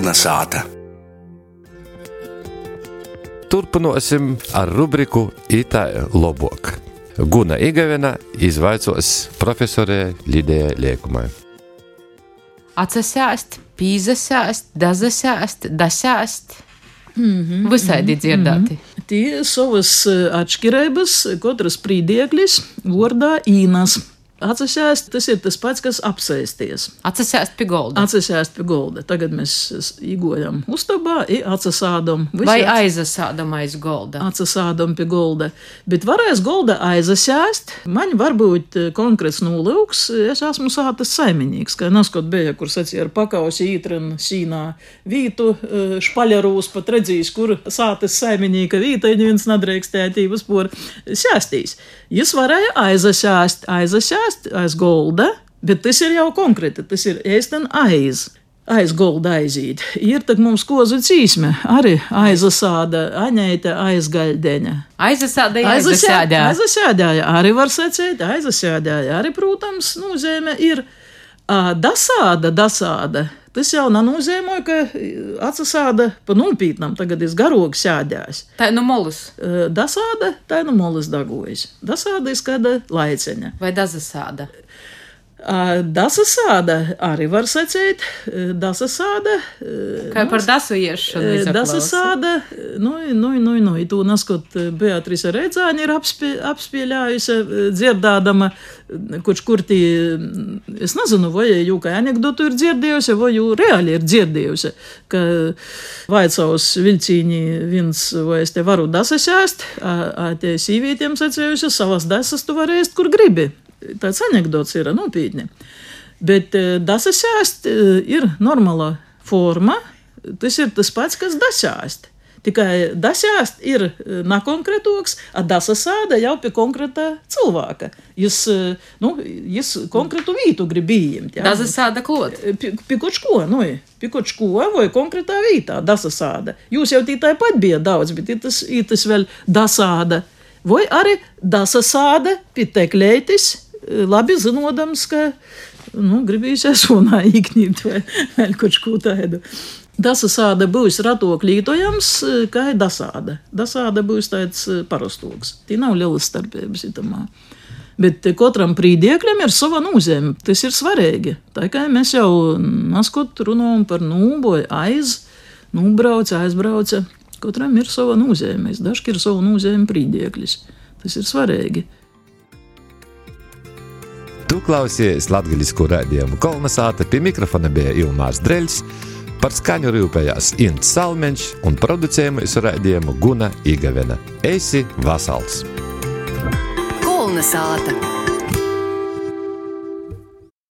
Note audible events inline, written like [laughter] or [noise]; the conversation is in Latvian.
Kolna sāta. Turpināsim ar rubriku Itā Lobok. Guna Igavena izvaicos profesorē Lidijai Liekumai. Atsasēst, pīzasēst, dazasēst, dasēst. Mm -hmm, Visādi dzirdēti. Mm -hmm. Tie savas atšķirības, katras prīdieklis, vārdā īnas. Atsasēst, tas ir tas pats, kas apsēsties. Atsasēst pie golda. Atsasēst pie golda. Tagad mēs īgojam uztabā, atsasādam. Vai aizasādam aiz golda? Atsasādam pie golda. Bet varēs golda aizasēst. Man varbūt konkrēts nolūks, es esmu sātas saimnieks, kā naskot bija, kur sacīja ar pakausi ītrin sīnā vītu, špaļarūs pat redzīs, kur sātas saimnieka vīta, neviens nadrēkstētības por sēstīs. Jis varēja aizasēst, aizasēst aiz golda, bet tas ir jau konkrēti. Tas ir ēstan aiz. Aiz golda aizīt. Ir tad mums kozu cīsme, arī aizasāda, aņēta aizgaļdeņa. Aizasādāja, aizasādāja. Aizasādāja, arī var secēt, aizasādāja, arī, protams, nozīme ir uh, dasāda, dasāda. Tas jau nenozīmē, ka atsasāda pa nopietnam, tagad ir garogs sēdējis. Tā ir nu molis. Dasāda, tā ir nu molis dagojas. Dasāda ir kāda laiceņa. Vai dazasāda? Dasasāda arī var secēt. Dasasāda. Kā par dasu iešanu? Dasasāda, nu, nu, nu, nu, tu naskot Beatrice Redzāņa ir apspie, apspieļājusi dzirdādama, kurš kur tī, es nezinu, vai jau kā anekdotu ir dzirdējusi, vai jau reāli ir dzirdējusi, ka vaicāus vilcīņi viens, vai es te varu dasasēst, a tie sīvītiem secējusi, savas dasas tu vari ēst, kur gribi tāds anekdots ir nopietni. Bet dasasēst ir normāla forma. Tas ir tas pats, kas dasēst. Tikai dasēst ir nekonkrētoks, a dasasāda jau pie konkrēta cilvēka. Jūs, nu, jūs konkrētu vītu grib ieņemt. Dasasāda klot. Pie, pie kaut ko, nu, pie kaut ko vai konkrētā vītā dasasāda. Jūs jau tītāji pat bija daudz, bet ir tas, ir tas vēl dasāda. Vai arī dasasāda pie teklētis, labi zinodams, ka nu, gribīsies runā īknīt [laughs] vai vēl kaut ko tādu. Dasāda būs ratoklītojams, kā ir dasāda. Dasāda būs tāds parastoks. Tī nav lielas starpības itamā. Bet katram prīdiekļam ir sava nozīme. Tas ir svarīgi. Tā kā mēs jau naskot runājam par nūboju aiz, nūbrauca, aizbrauca. Katram ir sava nozīme. Dažkārt ir sava nozīme prīdiekļis. Tas ir svarīgi. Tu klausies latviešu rādījumu kolonizāta, pie mikrofona bija Ilmārs Dreļs, par skaņu rūpējās Ints Salmeņš un producējumu izrādījumu Guna Igavena. Esi Vasals! Kolonizāta!